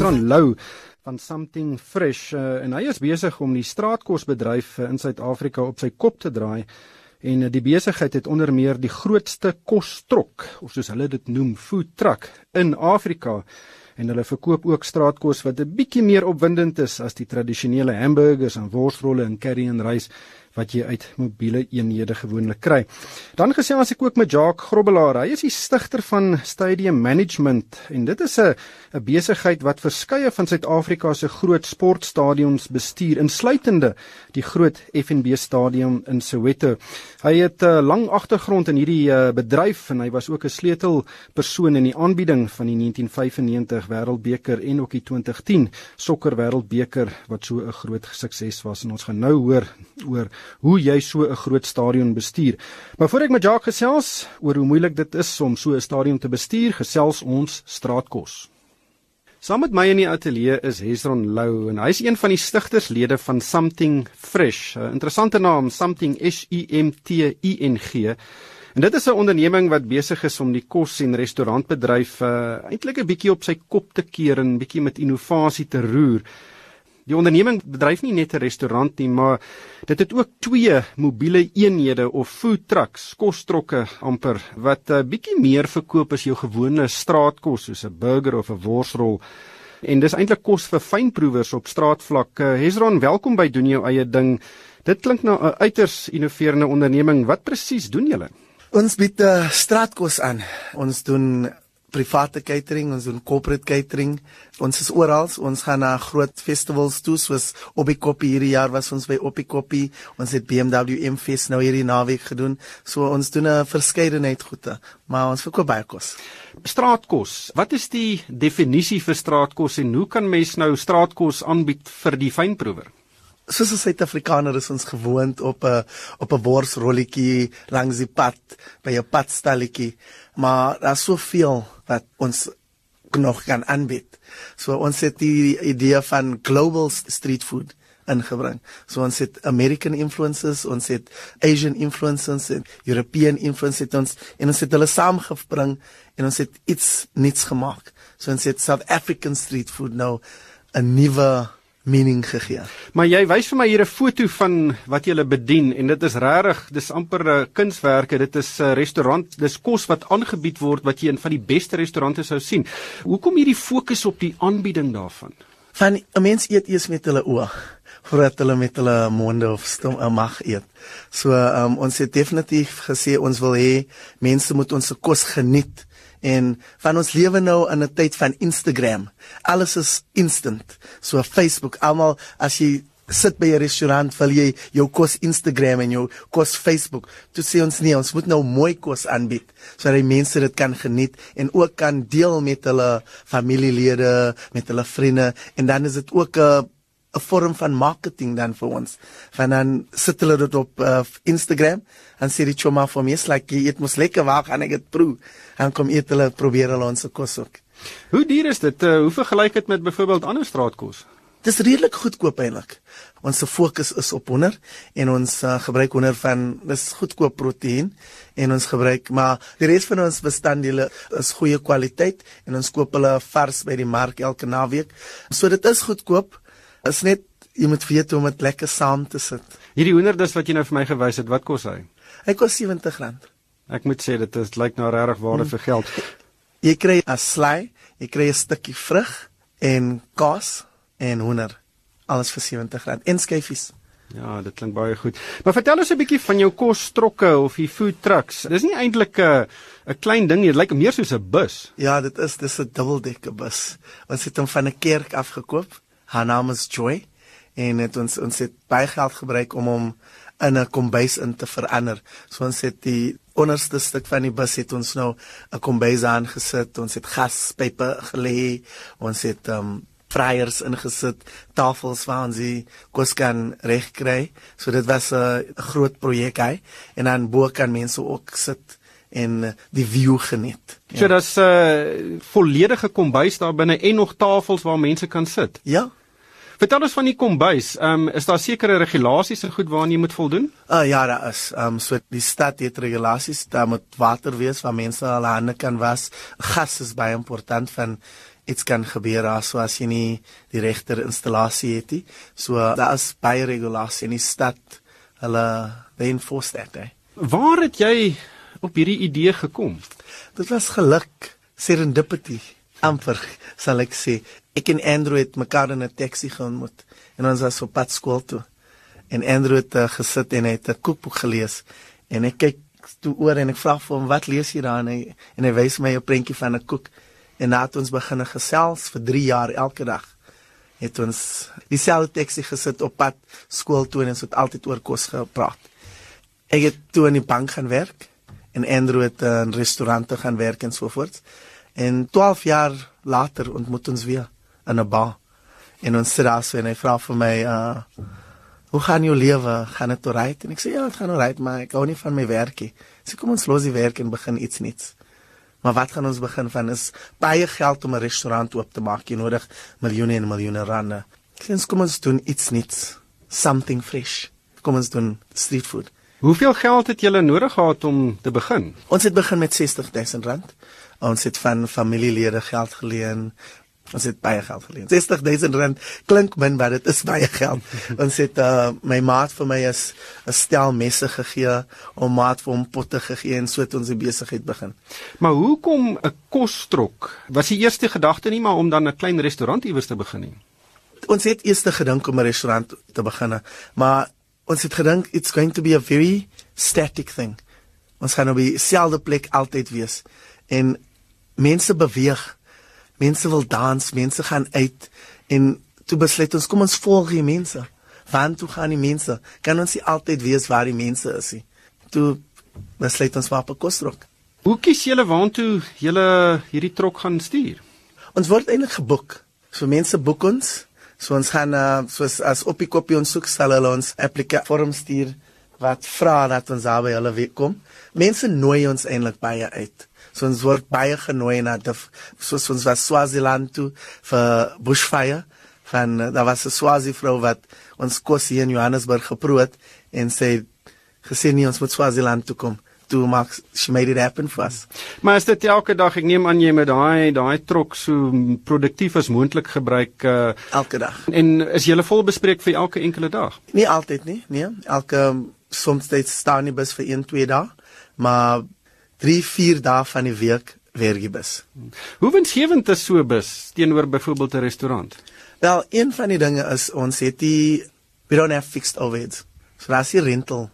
Hesron Lou van Something Fresh uh, en hy is besig om die straatkosbedryf uh, in Suid-Afrika op sy kop te draai. En uh, die besigheid het onder meer die grootste kostrok of soos hulle dit noem food truck in Afrika. En hulle verkoop ook straatkos wat 'n bietjie meer opwindend is as die tradisionele hamburgers en worsrolle en curry en rys wat jy uit mobiele eenhede gewoonlik kry. Dan gesels ek ook met Jacques Grobbelaar. Hy is die stigter van Stadium Management en dit is 'n 'n besigheid wat verskeie van Suid-Afrika se groot sportstadions bestuur, insluitende die groot FNB Stadion in Soweto. Hy het 'n uh, lang agtergrond in hierdie uh, bedryf en hy was ook 'n sleutelpersoon in die aanbieding van die 1995 Wêreldbeker en ook die 2010 Sokker Wêreldbeker wat so 'n groot sukses was en ons gaan nou hoor oor hoe jy so 'n groot stadion bestuur. Maar voor ek met Jacques gesels oor hoe moeilik dit is om so 'n stadion te bestuur, gesels ons straatkos. Saam met my in die ateljee is Hesron Lou en hy is een van die stigterslede van Something Fresh. 'n Interessante naam, Something S U M T I N G. En dit is 'n onderneming wat besig is om die kos- en restaurantbedryf uh, eintlik 'n bietjie op sy kop te keer en bietjie met innovasie te roer. Die onderneming bedryf nie net 'n restaurant nie, maar dit het ook twee mobiele eenhede of food trucks, kostrokke amper wat 'n uh, bietjie meer verkoop as jou gewone straatkos soos 'n burger of 'n worsrol. En dis eintlik kos vir fynproevers op straatvlak. Uh, Hesron, welkom by doen jou eie ding. Dit klink na 'n uiters innoverende onderneming. Wat presies doen julle? Ons bied uh, straatkos aan. Ons doen private catering, ons doen corporate catering. Ons is oral. Ons gaan na groot festivals toe soos Oppie hierdie jaar was ons by Oppie. Ons het BMW M Fest nou hierdie naweek gedoen. So ons doen 'n verskeidenheid goede, maar ons verkoop baie kos. Straatkos. Wat is die definisie vir straatkos en hoe kan mens nou straatkos aanbied vir die fynproewer? Soos 'n Suid-Afrikaner is ons gewoond op 'n op 'n worsrolletjie langs die pad by 'n padstalletjie, maar daar's soveel wat ons nog kan aanbied. So ons het die idee van global street food ingebring. So ons het American influences, ons het Asian influences en European influences ons en ons het hulle saamgebring en ons het iets nuuts gemaak. So ons het South African street food nou 'n nuwe mening gegee. Maar jy wys vir my hier 'n foto van wat jy bedien en dit is regtig, dis amper 'n uh, kunswerke. Dit is 'n uh, restaurant, dis kos wat aangebied word wat jy in van die beste restaurante sou sien. Hoekom hierdie fokus op die aanbieding daarvan? Van 'n mens eet eers met hulle oë voordat hulle met hulle monde of stom uh, mag eet. So um, ons het definitief gesê ons wil hê mense moet ons kos geniet en van ons lewe nou in 'n tyd van Instagram. Alles is instant. So Facebook, almal as jy sit by 'n restaurant, wil jy jou kos Instagram en jou kos Facebook. Toe sê ons nee, ons moet nou mooi kos aanbied sodat die mense dit kan geniet en ook kan deel met hulle familielede, met hulle vriende en dan is dit ook 'n 'n vorm van marketing dan vir ons. Van dan sit hulle dit op uh, Instagram en sê dit choma vir my is like dit moet lekker waar gaan ek dit proe. En kom eet hulle probeer hulle ons kos ook. Hoe duur is dit? Uh, hoe vergelyk dit met byvoorbeeld ander straatkos? Dis redelik goedkoop eintlik. Ons fokus is op hoender en ons uh, gebruik hoender van dis goedkoop proteïen en ons gebruik maar die res van ons bestanddele is goeie kwaliteit en ons koop hulle vars by die mark elke naweek. So dit is goedkoop is net jy moet weet hoe om dit lekker saam te sit. Hierdie hoenderdis wat jy nou vir my gewys het, wat kos hy? Hy kos R70. Ek moet sê dit is lyk nou regtig waarde hmm. vir geld. Jy kry 'n sly, jy kry 'n stukkie vrug en kaas en hoender. Alles vir R70 en skyfies. Ja, dit klink baie goed. Maar vertel ons 'n bietjie van jou kostrokke of die food trucks. Dis nie eintlik 'n 'n klein ding nie, dit lyk meer soos 'n bus. Ja, dit is dis 'n dubbeldekker bus. Ons het hom van 'n kerk afgekoop haar naam is Joy en het ons ons het baie geld gebruik om hom in 'n kombuis in te verander. So ons het die onderste stuk van die bus het ons nou 'n kombuis aangesit. Ons het gaspype gelê. Ons het um fryers ingesit, tafels waar ons die kos kan regkry. So dit was 'n groot projek hy en dan bo kan mense ook sit en die view geniet. Ja. So dis 'n uh, volledige kombuis daar binne en nog tafels waar mense kan sit. Ja. Vertel ons van die kombuis. Ehm um, is daar sekere regulasies en goed waaraan jy moet voldoen? Uh ja, daar is. Ehm um, so die stad het regulasies, daar moet water wees waar mense hulle hande kan was. Gas is baie important van iets kan gebeur as so as jy nie die regte installasie het nie. So daar is baie regulasie in die stad. Hulle they enforce that. Eh? Waar het jy op hierdie idee gekom? Dit was geluk, serendipity, amper sal ek sê. Ek en Andrew het mekaar in 'n taxi geontmoet en ons was op pad skool toe. En Andrew het uh, gesit en het 'n kookboek gelees en ek kyk toe oor en ek vra vir hom wat lees jy daar en hy en hy wys my 'n prentjie van 'n koek en nadat ons begin gesels vir 3 jaar elke dag het ons dieselfde taxi gesit op pad skool toe en ons het altyd oor kos gepraat. Ek het toe in die bank gaan werk en Andrew het in restaurante gaan werk en so voort. En 12 jaar later ontmoet ons weer in 'n bar. En ons sit daar so en hy vra vir my uh hoe gaan jou lewe? Gaan dit reg? En ek sê ja, dit gaan reg, maar ek hou nie van my werkie. Sê kom ons los die werk en begin iets nuuts. Maar wat gaan ons begin van is baie geld om 'n restaurant oop te maak. Jy nodig miljoene en miljoene rande. Sins kom ons doen iets nuuts. Something fresh. Kom ons doen street food. Hoeveel geld het julle nodig gehad om te begin? Ons het begin met 60000 rand. Ons het van familielede geld geleen. Ons het baie geld geleen. 60000 rand klink min, maar dit is baie geld. ons het uh, my maat vir my is 'n stel messe gegee om maat vir hom potte gegee en so het ons die besigheid begin. Maar hoekom 'n kosstrok? Was die eerste gedagte nie maar om dan 'n klein restaurant iewers te begin nie? Ons het eers gedink om 'n restaurant te begin, maar ons het gedink it's going to be a very static thing. Ons gaan op dieselfde plek altyd wees. En mense beweeg. Mense wil dans, mense gaan uit en toe besluit ons kom ons volg die mense. Want toe gaan die mense? Kan ons nie altyd weet waar die mense is nie. Toe besluit ons maar op 'n kostrok. Hoe kies julle waantoe julle hierdie trok gaan stuur? Ons word eintlik geboek. So mense boek ons So ons gaan uh, soos as op die kopie ons soek sal hulle ons applikasie vorm stuur wat vra dat ons daar by hulle kom. Mense nooi ons eintlik baie uit. So ons word baie genooi na die soos ons was Swaziland toe vir bushfire van uh, daar was 'n Swazi vrou wat ons kos hier in Johannesburg geproe het en sê gesien nie ons moet Swaziland toe kom toe maak she made it happen for us. Maar is dit elke dag ek neem aan jy met daai daai trok so produktief as moontlik gebruik uh, elke dag. En is jy vol bespreek vir elke enkele dag? Nie altyd nie, nee. Elke soms steeds staan die bus vir 1 2 dae, maar 3 4 dae van die week werk die bus. Hoe winsgewend is so 'n bus teenoor byvoorbeeld 'n restaurant? Wel, een van die dinge is ons het die we don't have fixed overheads. So as jy rental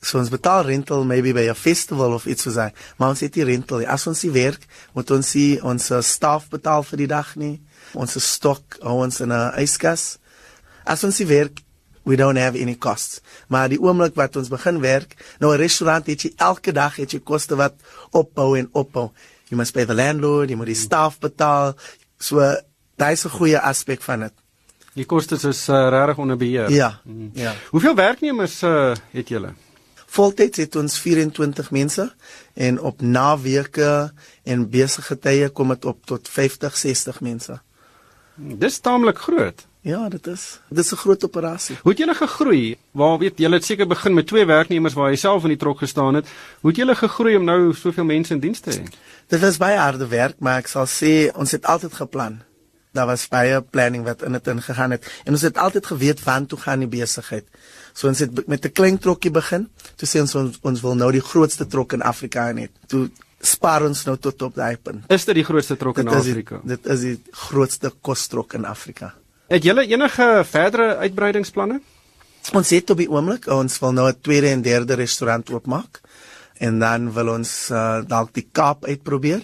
So ons betaal rental maybe by 'n festival of iets soos daai, maar ons het nie rental nie. As ons nie werk, moet ons nie ons uh, staf betaal vir die dag nie. Ons stok hou ons in 'n yskas. As ons nie werk, we don't have any costs. Maar die oomblik wat ons begin werk, nou 'n restaurant het jy elke dag het jy koste wat opbou en opbou. You must pay the landlord, jy moet die staf betaal. So daai is 'n goeie aspek van dit. Die kostes is uh, regtig onder beheer. Ja. Mm. Ja. Hoeveel werknemers uh, het julle? Voltyds het ons 24 mense en op naweke en besige tye kom dit op tot 50, 60 mense. Dis taamlik groot. Ja, dit is. Dit is 'n groot operasie. Hoe het julle gegroei? Waar weet julle het seker begin met twee werknemers waar jy self in die trok gestaan het. Hoe het julle gegroei om nou soveel mense in diens te hê? Dit was baie harde werk, maar ek sal sê ons het altyd geplan. Daar was baie planning wat in dit ingegaan het en ons het altyd geweet waantoe gaan die besigheid. So ons het met 'n klein trokkie begin. Toe sê ons, ons ons wil nou die grootste trok in Afrika hê. Toe spaar ons nou tot op daai punt. Is dit die grootste trok in Afrika? Dit is die grootste kostrok in Afrika. Het julle enige verdere uitbreidingsplanne? Ons het op die oomblik ons wil nou 'n tweede en derde restaurant oopmaak en dan wil ons uh, dalk die Kaap uitprobeer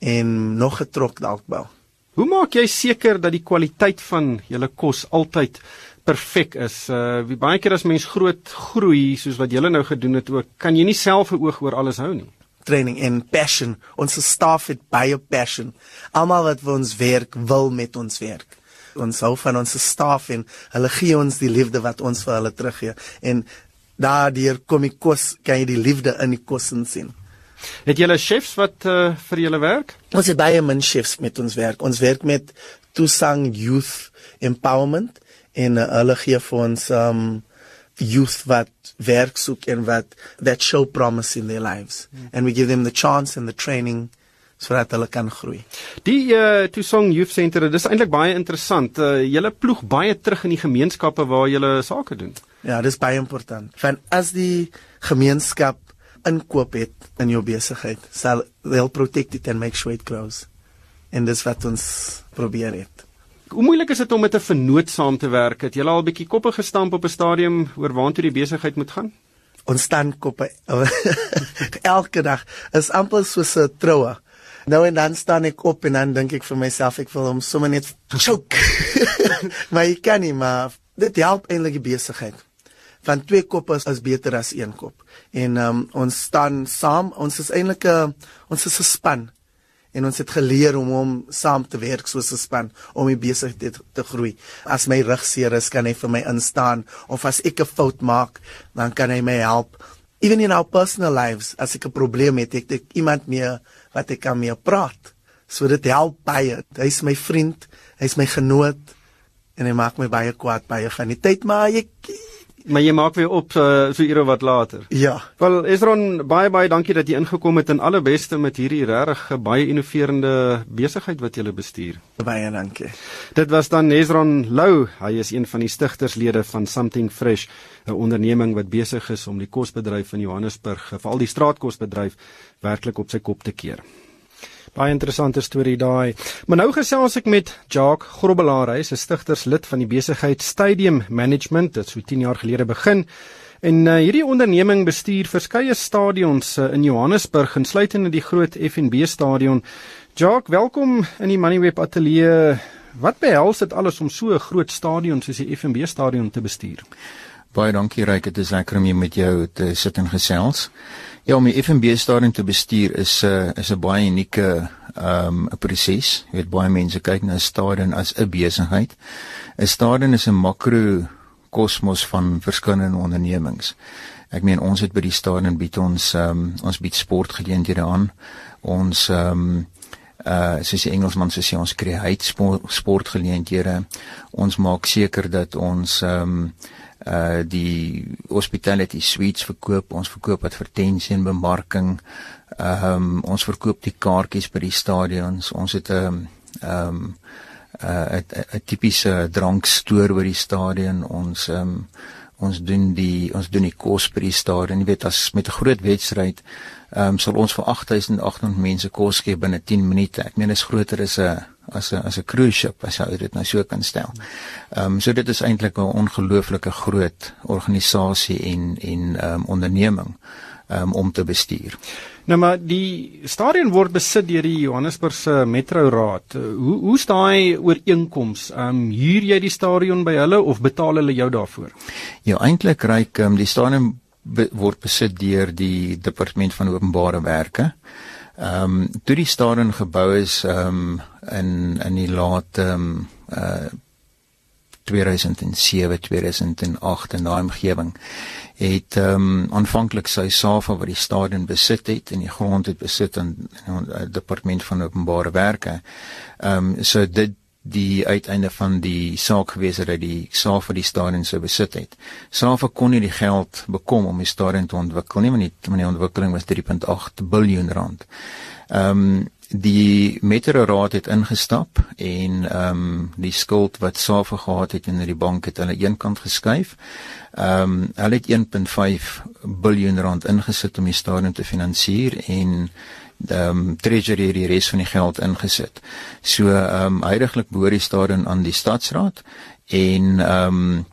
en nog 'n trok dalk bou. Hoe maak jy seker dat die kwaliteit van julle kos altyd perfek is. Uh wie baie keer as mens groot groei soos wat julle nou gedoen het ook, kan jy nie self 'n oog oor alles hou nie. Training en passion. Ons staf het baie passion. Almal wat vir ons werk, wil met ons werk. Ons hou van ons staf en hulle gee ons die liefde wat ons vir hulle teruggee. En daardeur kom die kos, kan jy die liefde in die kos sien. Het julle chefs wat uh, vir julle werk? Ons het baie min chefs met ons werk. Ons werk met Tusang Youth Empowerment en uh, hulle gee vir ons um youth wat werk soek en wat that show promise in their lives mm. and we give them the chance and the training sodat hulle kan groei. Die uh Tusong Youth Center, dis eintlik baie interessant. Uh julle ploeg baie terug in die gemeenskappe waar julle sake doen. Ja, dis baie important. Want as die gemeenskap inkoop het in jou besigheid, sal they'll protect it and make sure it grows. En dis wat ons probeer het. Hoe moeilik is dit om met 'n vennoot saam te werk? Het julle al 'n bietjie koppe gestamp op 'n stadium oor waartoe die besigheid moet gaan? Ons staan koppe elke dag. Is amper soos 'n troue. Nou en dan staan ek op en dan dink ek vir myself ek wil hom sommer net choke. maar ek kan nie maar dit help eintlik die besigheid. Van twee koppe is, is beter as een kop. En um, ons staan saam, ons is eintlik 'n ons is 'n span en ons het geleer om om saam te werk soos 'n span om die besigheid te, te groei. As my rug seer is, kan hy vir my instaan of as ek 'n fout maak, dan kan hy my help. Even in our personal lives, as ek 'n probleem het, ek het iemand meer wat ek kan mee praat. So dit help baie. Hy's my vriend, hy's my genoot en hy maak my baie kwaad baie van die tyd, maar ek maar jy maak weer op so so ure wat later. Ja. Wel Esron, baie baie dankie dat jy ingekom het en alle beste met hierdie regtig baie innoverende besigheid wat jy bestuur. Baie dankie. Dit was dan Esron Lou. Hy is een van die stigterslede van Something Fresh, 'n onderneming wat besig is om die kosbedryf in Johannesburg, veral die straatkosbedryf, werklik op sy kop te keer. Baie interessante storie daai. Maar nou gesels ek met Jacques Grobbelaar, hy is 'n stigterslid van die besigheid Stadium Management, dit so 10 jaar gelede begin. En uh, hierdie onderneming bestuur verskeie stadions uh, in Johannesburg, insluitende die groot FNB stadion. Jacques, welkom in die Moneyweb ateljee. Wat behels dit alles om so 'n groot stadion soos die FNB stadion te bestuur? Baie dankie Ryk, dit is lekker om hier met jou te sit en gesels. Ja, om die FNB stadium te bestuur is 'n uh, is 'n baie unieke ehm um, proses. Jy weet baie mense kyk na 'n stadium as 'n besigheid. 'n Stadium is 'n makro kosmos van verskillende ondernemings. Ek meen ons het by die stadium bied ons ehm um, ons bied sportgeleenthede aan. Ons ehm um, uh soos die Engelsman sê ons create sport, sportgeleenthede. Ons maak seker dat ons ehm um, uh die hospitality suites verkoop ons verkoop advertensie en bemarking. Ehm um, ons verkoop die kaartjies by die stadions. Ons het 'n ehm um, 'n 'n tipiese drankstoor by die stadion. Ons ehm um, ons doen die ons doen die kos by die stadion. Jy weet as met 'n groot wedstryd ehm um, sal ons vir 8800 mense kos gee binne 10 minute ek meen is groter as 'n as 'n as 'n cruise ship as jy dit nou so kan stel. Ehm um, so dit is eintlik 'n ongelooflike groot organisasie en en ehm um, onderneming um, om te bestuur. Nou maar die stadion word besit deur die Johannesburgse Metro Raad. Hoe hoe staan hy ooreenkoms? Ehm um, huur jy die stadion by hulle of betaal hulle jou daarvoor? Ja, eintlik ryk ehm um, die stadion be word besit deur die departement van openbare werke. Ehm um, toe die stadion gebou is ehm um, in in die laat ehm um, uh 2007 2008 in daai omgewing het ehm um, aanvanklik sy Safa wat die stadion besit het en die grond het besit aan die departement van openbare werke. Ehm um, so dit die uiteinde van die saak gewees dat die Safa die stadion sou besit het. Safa kon nie die geld bekom om die stadion te ontwikkel nie, want die, die ontwikkeling was 3.8 miljard rand. Ehm um, die Metro Raad het ingestap en ehm um, die skuld wat Safa gehad het in die bank het hulle eenkant geskuif. Ehm um, hulle het 1.5 miljard rand ingesit om die stadion te finansier en ehm um, treasury die res van die geld ingesit. So ehm um, heidaglik behoort die stadion aan die stadsraad en ehm um,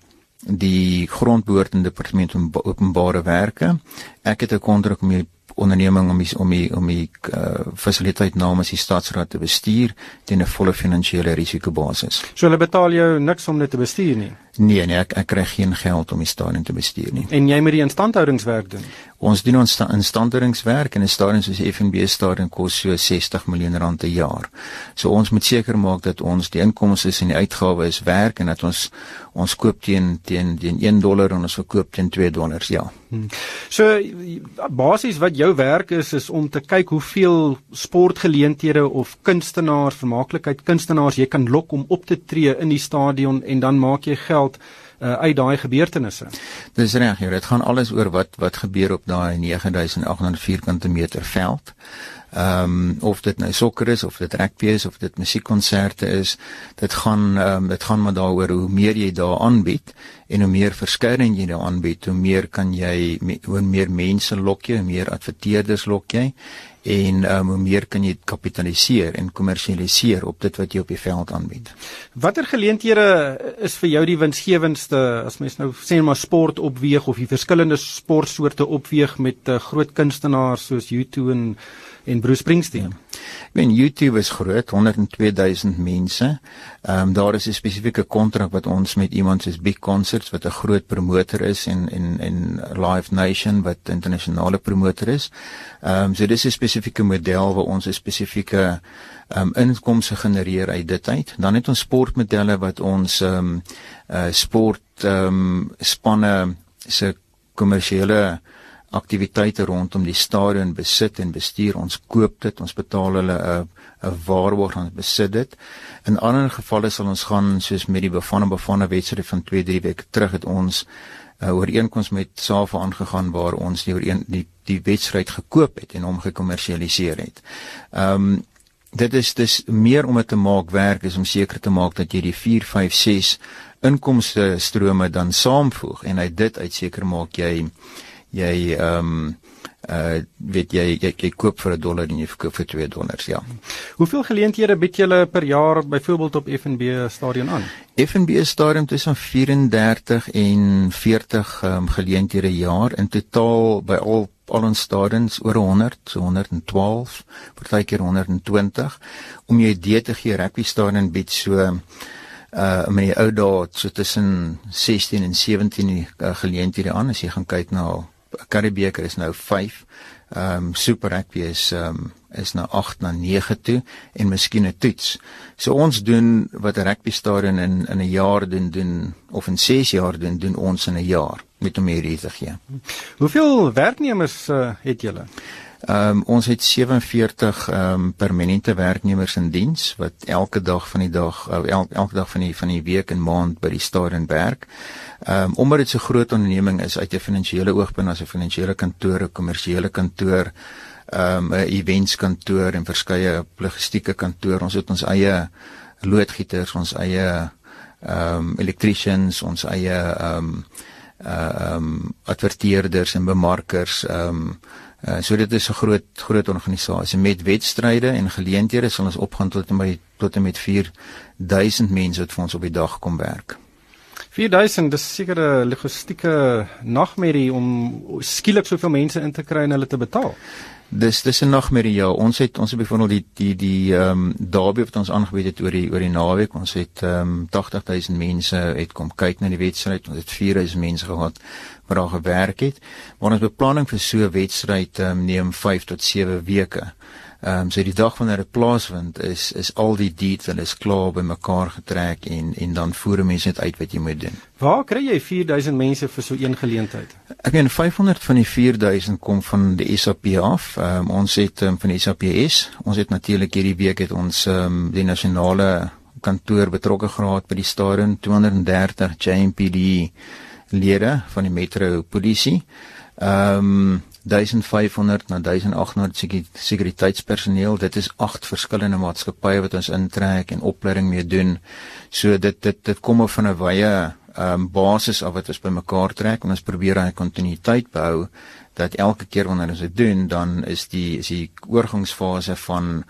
die grondbehoort in departement openbare werke. Ek het 'n kontrak om die onderneming om die, om die, om die uh, fasiliteit namens die stadsraad te bestuur teen 'n volle finansiële risikobasis. So hulle betaal jou niks om dit te bestuur nie. Nee nee, ek ek kry geen geld om die stadion te bestuur nie. En jy moet die instandhoudingswerk doen. Ons doen ons instandhoudingswerk en 'n stadion soos die FNB stadion kos so 60 miljoen rand per jaar. So ons moet seker maak dat ons die inkomste en die uitgawes werk en dat ons ons koop teen teen teen 1 dollar en ons verkoop teen 2 dollars, ja. Hmm. So basies wat jou werk is is om te kyk hoeveel sportgeleenthede of kunstenaars, vermaaklikheid kunstenaars jy kan lok om op te tree in die stadion en dan maak jy geld geld uh, uit daai gebeurtenisse. Dis reg, jy, dit gaan alles oor wat wat gebeur op daai 9800 vierkante meter veld. Ehm um, of dit nou sokker is of dit rugby is of dit musiekkonserte is, dit gaan ehm um, dit gaan maar daaroor hoe meer jy daar aanbied en hoe meer verskeiding jy daar aanbied, hoe meer kan jy hoe meer mense lok jy, hoe meer adverteerders lok jy en um, hoe meer kan jy kapitaliseer en kommersialiseer op dit wat jy op die veld aanbied. Watter geleenthede is vir jou die winsgewendste as mens nou sê maar sport opweeg of die verskillende sportsoorte opweeg met uh, groot kunstenaars soos U2 en en Bruce Springsteen. Ja. Ek meen YouTube is groot, 102000 mense. Ehm um, daar is 'n spesifieke kontrak wat ons met iemand soos Big Concerts wat 'n groot promotor is en en en Live Nation wat internasionale promotor is. Ehm um, so dis 'n spesifieke model waar ons 'n spesifieke ehm um, inkomste genereer uit dit uit. Dan het ons sportmodelle wat ons ehm um, uh sport ehm um, spanne se kommersiële aktiwiteite rondom die stadion besit en bestuur. Ons koop dit, ons betaal hulle 'n 'n waarborg aan besit dit. In ander gevalle sal ons gaan soos met die Bafana Bafana wedstryd van 2-3 weke terug het ons 'n uh, ooreenkoms met SAFA aangegaan waar ons die ooreen die die wedstryd gekoop het en hom gekommersialiseer het. Ehm um, dit is dis meer om dit te maak werk is om seker te maak dat jy die 4 5 6 inkomste strome dan saamvoeg en uit dit uit seker maak jy jy ehm um, uh weet jy, jy jy koop vir 'n dollar en jy verkoop vir 2 dollars ja. Hoeveel geleenthede bied julle per jaar byvoorbeeld op FNB stadion aan? FNB stadion tussen 34 en 40 ehm um, geleenthede per jaar in totaal by al al ons stadions oor 100, so 112, partykeer 120 om jy idee te gee rugby stadion bied so uh met die ou dae so tussen 16 en 17 uh, geleenthede aan as jy gaan kyk na Karibeker is nou 5. Ehm um, Super Rugby is ehm um, is nou 8 na 9 toe en miskien 'n toets. So ons doen wat 'n rugby stadion in in 'n jaar doen doen of in 6 jaar doen doen ons in 'n jaar met om hierdie te gee. Hoeveel werknemers uh, het julle? Ehm um, ons het 47 ehm um, permanente werknemers in diens wat elke dag van die dag uh, el, elke dag van die van die week en maand by die stadion werk. Ehm um, omdat dit so groot onderneming is uit 'n finansiële oogpunt as 'n finansiële kantoor, 'n kommersiële kantoor, ehm um, 'n eventskantoor en verskeie logistieke kantoor. Ons het ons eie loodgieters, ons eie ehm um, electricians, ons eie ehm um, ehm um, adverteerders en bemarkers ehm um, Uh, so dit is 'n groot groot organisasie met wedstryde en geleenthede sal ons opgaan tot en met tot en met 4000 mense wat vir ons op die dag kom werk. 4000 dis seker 'n logistieke nagmerrie om skielik soveel mense in te kry en hulle te betaal. Dis dis 'n nagmerrie ja. Ons het ons het byvoorbeeld die die die ehm um, daarbey wat ons aangebied het oor die oor die naweek. Ons het ehm um, 80000 mense het kom kyk na die wedstryd. Ons het 4000 mense gehad wat daar gewerk het. Maar ons beplanning vir so 'n wedstryd um, neem 5 tot 7 weke. Ehm um, so die dag wanneer dit plaasvind is is al die details klaar bymekaar getrek en en dan voer mense net uit wat jy moet doen. Waar kry jy 4000 mense vir so een geleentheid? Ek meen 500 van die 4000 kom van die SAP af. Ehm um, ons het um, van die SAPS. Ons het natuurlik hierdie week het ons ehm um, die nasionale kantoor betrokke gehad by die stadion 230 JMPD lede van die metro polisie. Ehm um, 1500 na 1800 sekuriteitspersoneel. Dit is agt verskillende maatskappye wat ons intrek en opleiding mee doen. So dit dit dit kom op van 'n wye ehm um, basis af wat ons bymekaar trek en ons probeer daai kontinuïteit behou dat elke keer wanneer ons dit doen, dan is die is die oorgangsfase van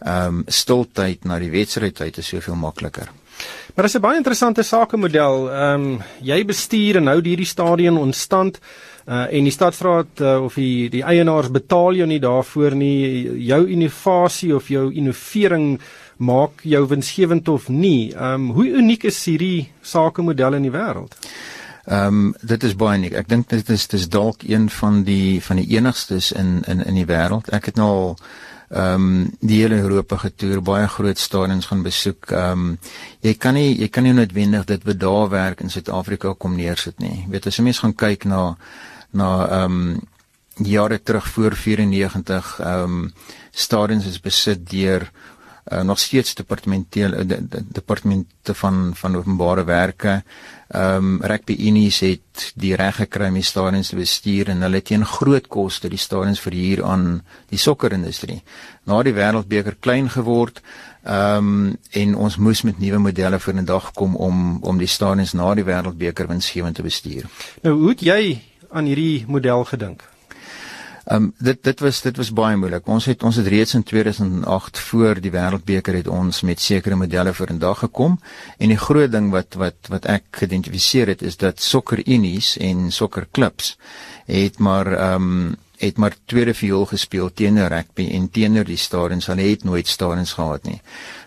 ehm um, stiltyd na die wedstrydtyd is soveel makliker. Maar dit is 'n baie interessante sakemodel. Ehm um, jy bestuur en hou hierdie stadion ontstand uh, en die stadsraad uh, of die die eienaars betaal jou nie daarvoor nie. Jou innovasie of jou innovering maak jou winsgewend of nie. Ehm um, hoe uniek is hierdie sakemodel in die wêreld? Ehm um, dit is baie uniek. Ek dink dit is dis dalk een van die van die enigstes in in in die wêreld. Ek het nou al ehm um, die hele Europa getoer, baie groot stadions gaan besoek. Ehm um, jy kan nie jy kan nie noodwendig dit wat daar werk in Suid-Afrika kom neersit nie. Jy weet as jy mens gaan kyk na na ehm um, jare terug voor 94 ehm um, stadions is besit deur uh, nog steeds departementele de, de, departemente van van openbare werke. Ehm um, Rugby Unies het die reg gekry om die stadions te bestuur en hulle teen groot koste die stadions verhuur aan die sokkerindustrie. Na die wêreldbeker klein geword, ehm um, en ons moes met nuwe modelle vir 'n dag kom om om die stadions na die wêreldbeker winsgewend te bestuur. Nou hoe het jy aan hierdie model gedink? Ehm um, dit dit was dit was baie moeilik. Ons het ons het reeds in 2008 voor die Wêreldbeker het ons met sekere modelle vir 'n dag gekom en die groot ding wat wat wat ek geïdentifiseer het is dat sokkerunies en sokkerklubs het maar ehm um, het maar tweede viool gespeel teenoor rugby en teenoor die stadions. Hulle het nooit stadions gehad nie.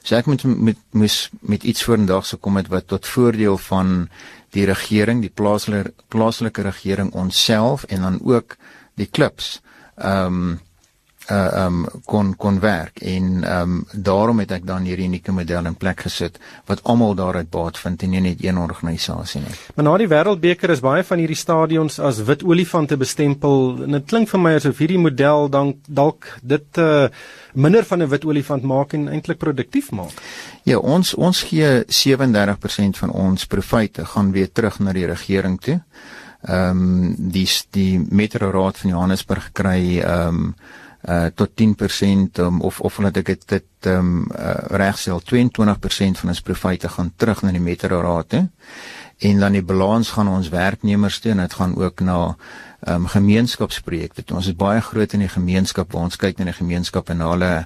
So ek moet met moes met iets vorendag se kom met wat tot voordeel van die regering, die plaaslike plaaslike regering onsself en dan ook die klubs ehm um, uh um kon kon werk en um daarom het ek dan hierdie unieke model in plek gesit wat almal daaruit baat vind en nie net een organisasie nie. Maar na die Wêreldbeker is baie van hierdie stadions as wit olifante bestempel en dit klink vir my asof hierdie model dan dalk dit uh minder van 'n wit olifant maak en eintlik produktief maak. Ja, ons ons gee 37% van ons profite gaan weer terug na die regering toe ehm um, die die Metro Raad van Johannesburg kry ehm um, uh tot 10% um, of of laat ek dit dit ehm um, uh, regstel 22% van ons profite gaan terug na die Metro Raad toe en dan die balans gaan ons werknemers toe en dit gaan ook na ehm um, gemeenskapsprojekte. Ons is baie groot in die gemeenskap ons kyk na die gemeenskap en hulle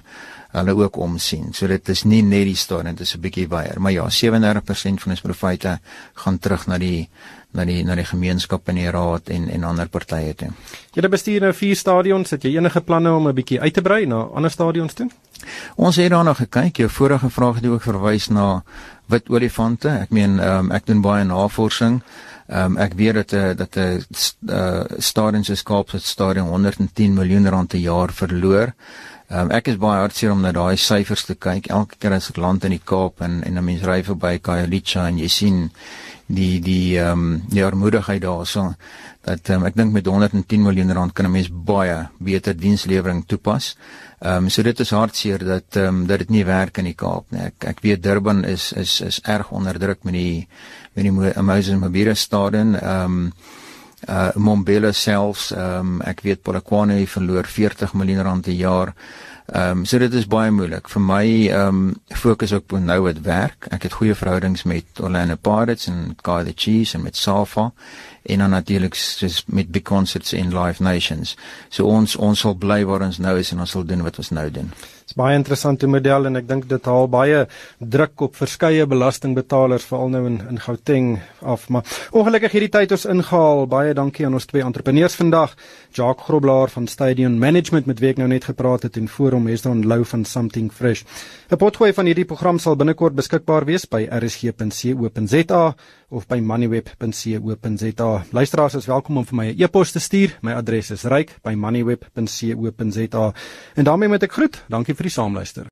hulle ook omsien. So dit is nie net die staan dit is 'n bietjie baie, maar ja, 37% van ons profite gaan terug na die na die na die gemeenskap en die raad en en ander partye toe. Julle bestuur nou vier stadions, het jy enige planne om 'n bietjie uit te brei na ander stadions toe? Ons het daarna gekyk. Jou vorige vraag het ook verwys na wit olifante. Ek meen um, ek doen baie navorsing. Um, ek weet dat uh, dat 'n uh, uh, stadion se Kaapstad stadion 110 miljoen rand per jaar verloor. Um, ek is baie hartseer om na daai syfers te kyk. Elke keer as ek land in die Kaap en en 'n mens ry verby Khayelitsha en jy sien die die ehm um, die armoedigheid daarso dat um, ek dink met 110 miljoen rand kan 'n mens baie beter dienslewering toepas. Ehm um, so dit is hartseer dat ehm um, dat dit nie werk in die Kaap nie. Ek ek weet Durban is is is erg onderdruk met die met die Moses Mabira stadion. Ehm um, uh Mombela selfs ehm um, ek weet Polokwane verloor 40 miljoen rand per jaar. Ehm um, so dit is baie moeilik vir my ehm um, fokus ook op nou wat werk. Ek het goeie verhoudings met Orlando Pirates en Guy the Chiefs en met Safa en dan natuurlik soos met big concerts in Live Nations. So ons ons sal bly waar ons nou is en ons sal doen wat ons nou doen. Dit is baie interessante model en ek dink dit haal baie druk op verskeie belastingbetalers veral nou in in Gauteng af. Maar ongelukkig hierdie tyd ons ingehaal. Baie dankie aan ons twee entrepreneurs vandag. Jacques Groblaar van Stadion Management met wie ek nou net gepraat het en voor hom Hesron Lou van Something Fresh. 'n Potgooi van hierdie program sal binnekort beskikbaar wees by rsg.co.za of by moneyweb.co.za. Luisteraars is welkom om vir my 'n e e-pos te stuur. My adres is ryk@moneyweb.co.za. En daarmee moet ek groet. Dankie vir die saamluister.